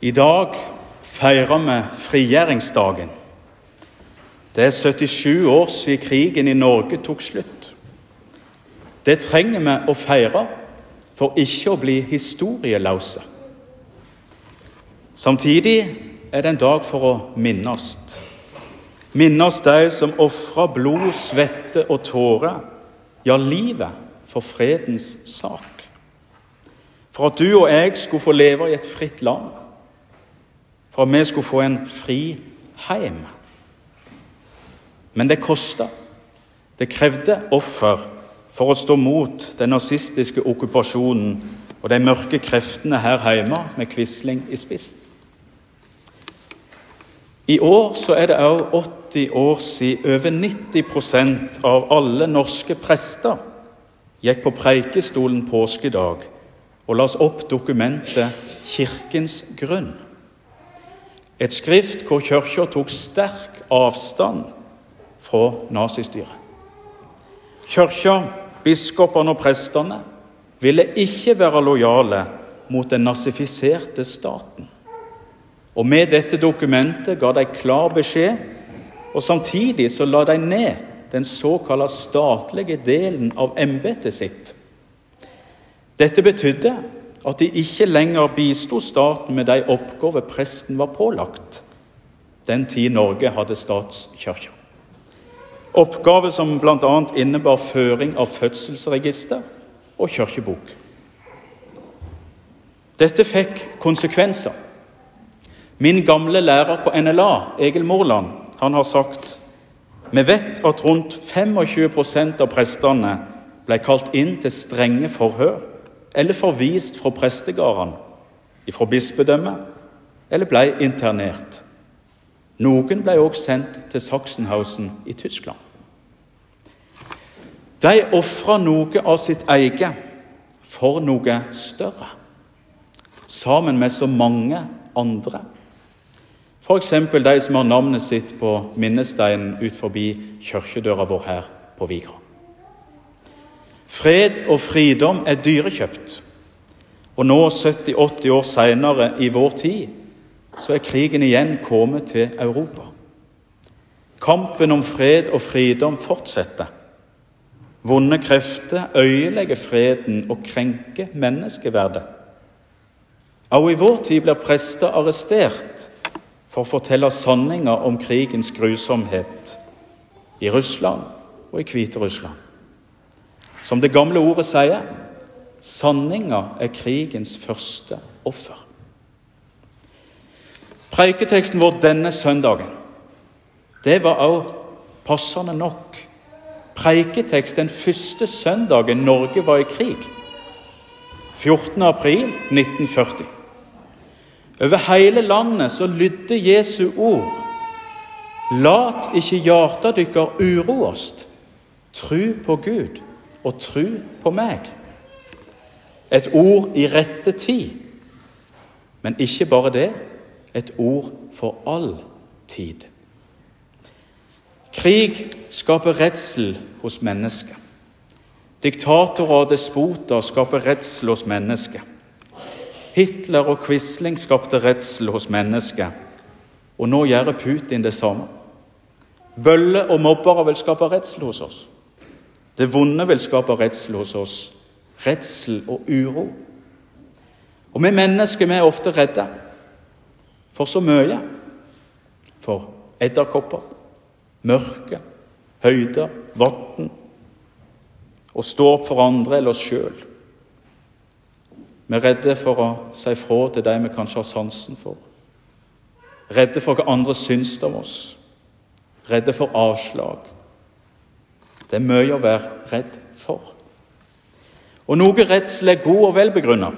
I dag feirer vi frigjøringsdagen. Det er 77 år siden krigen i Norge tok slutt. Det trenger vi å feire for ikke å bli historieløse. Samtidig er det en dag for å minnes. Minnes de som ofra blod, svette og tårer, ja, livet, for fredens sak. For at du og jeg skulle få leve i et fritt land for at vi skulle få en fri heim. Men det kosta. Det krevde offer for å stå mot den nazistiske okkupasjonen og de mørke kreftene her hjemme med Quisling i spissen. I år så er det òg 80 år siden over 90% av alle norske prester gikk på preikestolen påskedag og las opp dokumentet 'Kirkens grunn'. Et skrift hvor kirka tok sterk avstand fra nazistyret. Kirka, biskopene og prestene ville ikke være lojale mot den nazifiserte staten. Og Med dette dokumentet ga de klar beskjed, og samtidig så la de ned den såkalte statlige delen av embetet sitt. Dette betydde at de ikke lenger bisto staten med de oppgaver presten var pålagt den tid Norge hadde statskirke. Oppgaver som bl.a. innebar føring av fødselsregister og kirkebok. Dette fikk konsekvenser. Min gamle lærer på NLA, Egil Morland, han har sagt vi vet at rundt 25% av prestene ble kalt inn til strenge forhør eller forvist fra prestegårdene, fra bispedømmet, eller ble internert. Noen ble også sendt til Sachsenhausen i Tyskland. De ofra noe av sitt eget for noe større, sammen med så mange andre. F.eks. de som har navnet sitt på minnesteinen ut forbi kirkedøra vår her på Vigra. Fred og fridom er dyrekjøpt. Og nå, 70-80 år seinere i vår tid, så er krigen igjen kommet til Europa. Kampen om fred og fridom fortsetter. Vonde krefter øyelegger freden og krenker menneskeverdet. Også i vår tid blir prester arrestert for å fortelle sanninger om krigens grusomhet i Russland og i Hviterussland. Som det gamle ordet sier sanninga er krigens første offer. Preiketeksten vår denne søndagen det var også passende nok preiketekst den første søndagen Norge var i krig. 14. april 1940. Over hele landet så lydde Jesu ord. Lat ikke hjarta dykkar uroast. Tru på Gud og tru på meg. Et ord i rette tid. Men ikke bare det et ord for all tid. Krig skaper redsel hos mennesker. Diktatorer og despoter skaper redsel hos mennesker. Hitler og Quisling skapte redsel hos mennesker. og nå gjør Putin det samme. Bøller og mobbere vil skape redsel hos oss. Det vonde vil skape redsel hos oss. Redsel og uro. Og vi mennesker vi er ofte redde for så mye. For edderkopper, mørke, høyder, vann. Å stå opp for andre eller oss sjøl. Vi er redde for å si fra til de vi kanskje har sansen for. Redde for hva andre syns om oss. Redde for avslag det er mye å være redd for. Og Noe redsel er god og velbegrunna,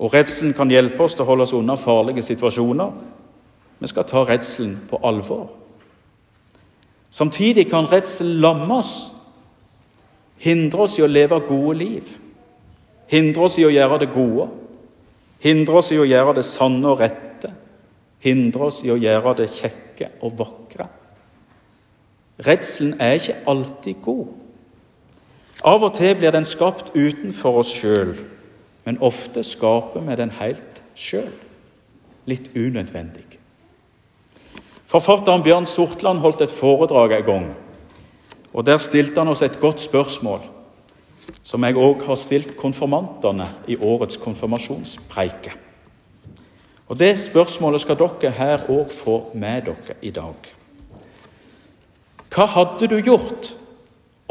og redselen kan hjelpe oss til å holde oss unna farlige situasjoner. Vi skal ta redselen på alvor. Samtidig kan redsel lamme oss, hindre oss i å leve gode liv, hindre oss i å gjøre det gode, hindre oss i å gjøre det sanne og rette, hindre oss i å gjøre det kjekke og vakre. Redselen er ikke alltid god. Av og til blir den skapt utenfor oss sjøl, men ofte skaper vi den helt sjøl. litt unødvendig. Forfatteren Bjørn Sortland holdt et foredrag en gang. og Der stilte han oss et godt spørsmål, som jeg òg har stilt konfirmantene i årets konfirmasjonspreike. Og Det spørsmålet skal dere her òg få med dere i dag. Hva hadde du gjort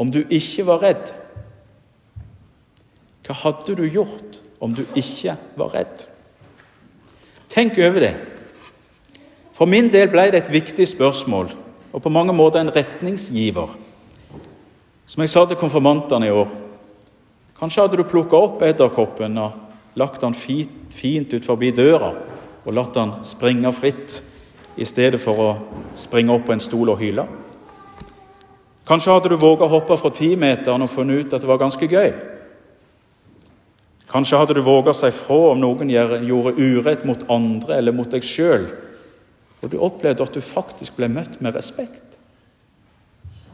om du ikke var redd? Hva hadde du gjort om du ikke var redd? Tenk over det. For min del ble det et viktig spørsmål, og på mange måter en retningsgiver. Som jeg sa til konfirmantene i år Kanskje hadde du plukka opp edderkoppen og lagt den fint ut forbi døra og latt den springe fritt, i stedet for å springe opp på en stol og hyle. Kanskje hadde du våga å hoppe fra timeteren og funnet ut at det var ganske gøy. Kanskje hadde du våga seg fra om noen gjorde urett mot andre eller mot deg sjøl, og du opplevde at du faktisk ble møtt med respekt.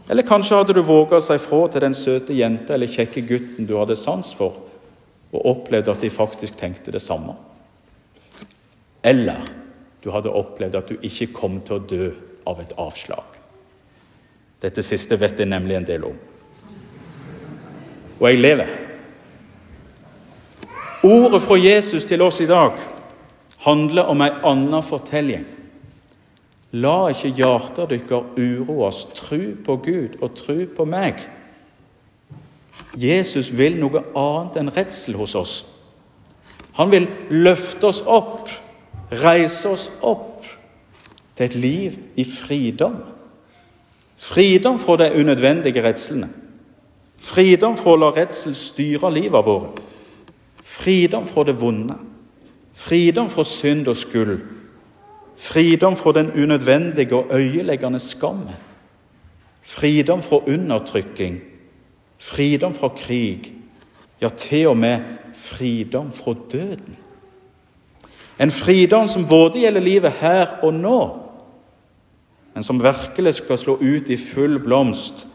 Eller kanskje hadde du våga seg fra til den søte jenta eller kjekke gutten du hadde sans for, og opplevd at de faktisk tenkte det samme. Eller du hadde opplevd at du ikke kom til å dø av et avslag. Dette siste vet jeg nemlig en del om. Og jeg lever. Ordet fra Jesus til oss i dag handler om ei anna fortelling. La ikke hjertet deres uroes. Tru på Gud og tru på meg. Jesus vil noe annet enn redsel hos oss. Han vil løfte oss opp, reise oss opp til et liv i fridom. Fridom fra de unødvendige redslene. Fridom fra å la redsel styre livet vårt. Fridom fra det vonde. Fridom fra synd og skyld. Fridom fra den unødvendige og øyeleggende skammen. Fridom fra undertrykking. Fridom fra krig. Ja, til og med fridom fra døden. En fridom som både gjelder livet her og nå, men som virkelig skal slå ut i full blomst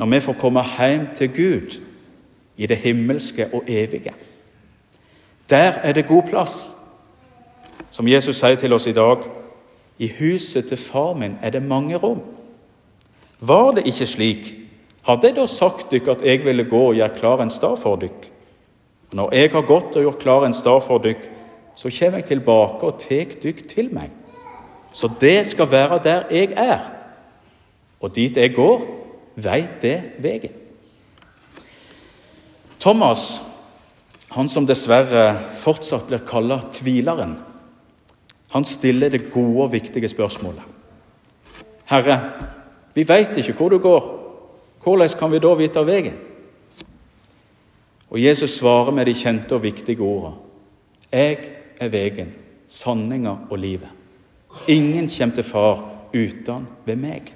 når vi får komme hjem til Gud i det himmelske og evige. Der er det god plass. Som Jesus sier til oss i dag i huset til far min er det mange rom. Var det ikke slik, hadde jeg da sagt dykk at jeg ville gå og gjøre klar en stad for dykk. Når jeg har gått og gjort klar en stad for dykk, så kommer jeg tilbake og tar dykk til meg. Så det skal være der jeg er. Og dit jeg går, veit det veien. Thomas, han som dessverre fortsatt blir kalla tvileren, han stiller det gode og viktige spørsmålet. Herre, vi veit ikke hvor du går. Hvordan kan vi da vite veien? Og Jesus svarer med de kjente og viktige ordene. Jeg er veien, sanninga og livet. Ingen kommer til Far uten ved meg.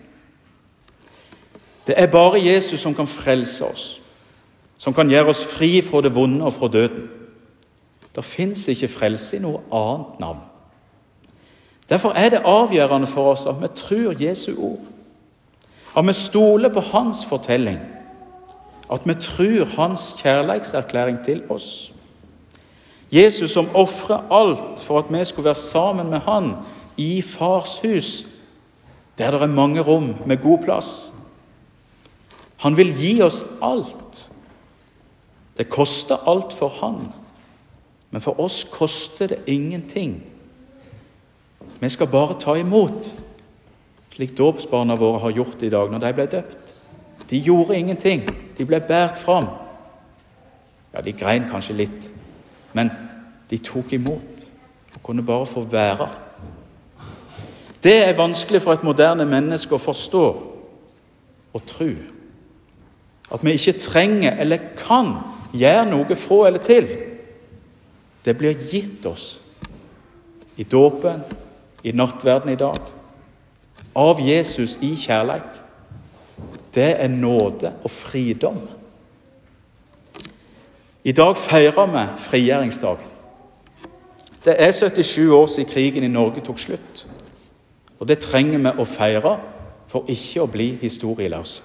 Det er bare Jesus som kan frelse oss, som kan gjøre oss fri fra det vonde og fra døden. Det fins ikke frelse i noe annet navn. Derfor er det avgjørende for oss at vi tror Jesu ord. At vi stoler på hans fortelling. At vi tror hans kjærlighetserklæring til oss. Jesus som ofrer alt for at vi skulle være sammen med han i Fars hus, der det er mange rom med god plass. Han vil gi oss alt. Det koster alt for han, men for oss koster det ingenting. Vi skal bare ta imot, slik dåpsbarna våre har gjort i dag når de ble døpt. De gjorde ingenting. De ble båret fram. Ja, de grein kanskje litt, men de tok imot og kunne bare få være. Det er vanskelig for et moderne menneske å forstå og tro. At vi ikke trenger eller kan gjøre noe fra eller til. Det blir gitt oss i dåpen, i nattverden i dag, av Jesus i kjærleik, det er nåde og fridom. I dag feirer vi frigjøringsdagen. Det er 77 år siden krigen i Norge tok slutt. Og det trenger vi å feire for ikke å bli historieløse.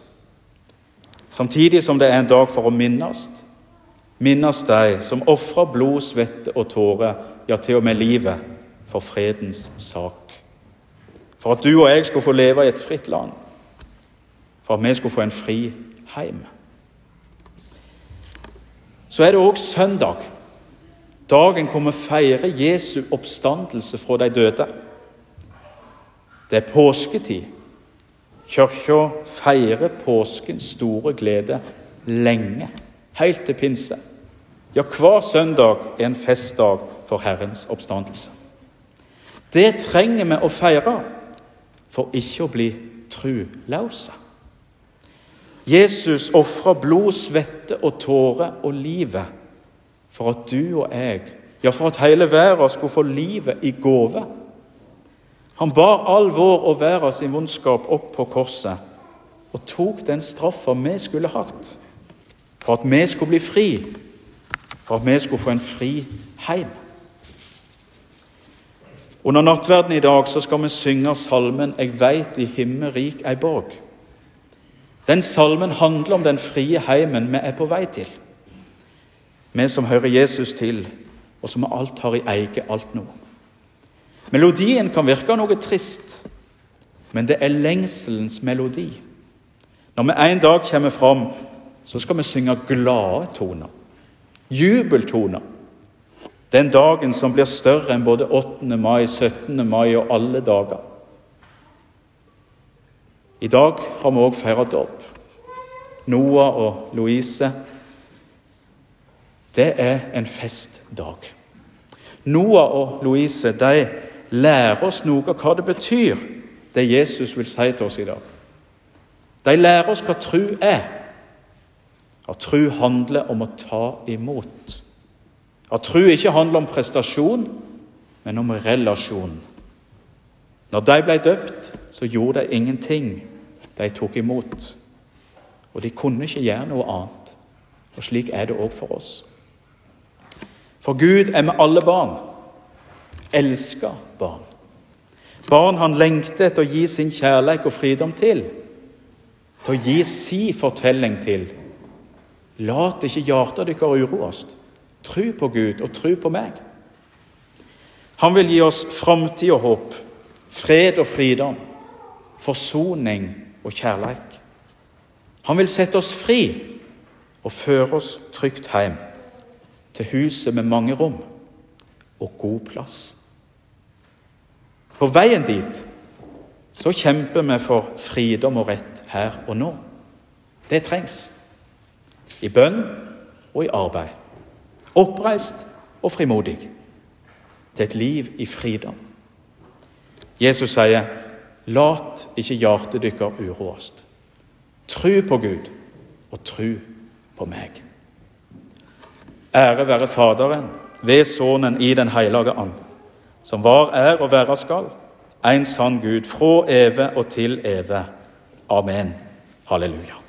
Samtidig som det er en dag for å minnes minnes de som ofrer blod, svette og tårer, ja, til og med livet, for fredens sak. For at du og jeg skulle få leve i et fritt land. For at vi skulle få en fri heim. Så er det òg søndag, dagen hvor vi feirer Jesu oppstandelse fra de døde. Det er påsketid. Kirka feirer påskens store glede lenge, helt til pinse. Ja, hver søndag er en festdag for Herrens oppstandelse. Det trenger vi å feire for ikke å bli truløse. Jesus ofra blod, svette og tårer og livet for at du og jeg, ja, for at hele verden skulle få livet i gave. Han bar all vår og verdens vondskap opp på korset og tok den straffa vi skulle hatt, for at vi skulle bli fri, for at vi skulle få en fri heim. Under nattverden i dag så skal vi synge salmen 'Jeg veit i himmerik ei borg'. Den salmen handler om den frie heimen vi er på vei til. Vi som hører Jesus til, og som alt har i eie alt nå. Melodien kan virke noe trist, men det er lengselens melodi. Når vi en dag kommer fram, så skal vi synge glade toner. Jubeltoner. Den dagen som blir større enn både 8. mai, 17. mai og alle dager. I dag har vi òg feira dåp. Noah og Louise. Det er en festdag. Noah og Louise de lærer oss noe av hva det betyr, det Jesus vil si til oss i dag. De lærer oss hva tru er. At tru handler om å ta imot. At tru ikke handler om prestasjon, men om relasjon. Når de ble døpt, så gjorde de ingenting. De tok imot. Og de kunne ikke gjøre noe annet. Og slik er det òg for oss. For Gud er med alle barn. Elsker barn. Barn han lengter etter å gi sin kjærlighet og fridom til. Til å gi si fortelling til. Lat ikke hjertet deres uroes. Tru på Gud og tru på meg. Han vil gi oss framtid og håp, fred og fridom, forsoning og kjærleik. Han vil sette oss fri og føre oss trygt hjem, til huset med mange rom og god plass. På veien dit så kjemper vi for fridom og rett her og nå. Det trengs. I bønn og i arbeid oppreist og frimodig, til et liv i fridom. Jesus sier, 'Lat ikke hjertet deres uroast.' Tru på Gud og tru på meg. Ære være Faderen, ved Sønnen i Den hellige and, som var, er og være skal, en sann Gud, fra evig og til evig. Amen. Halleluja.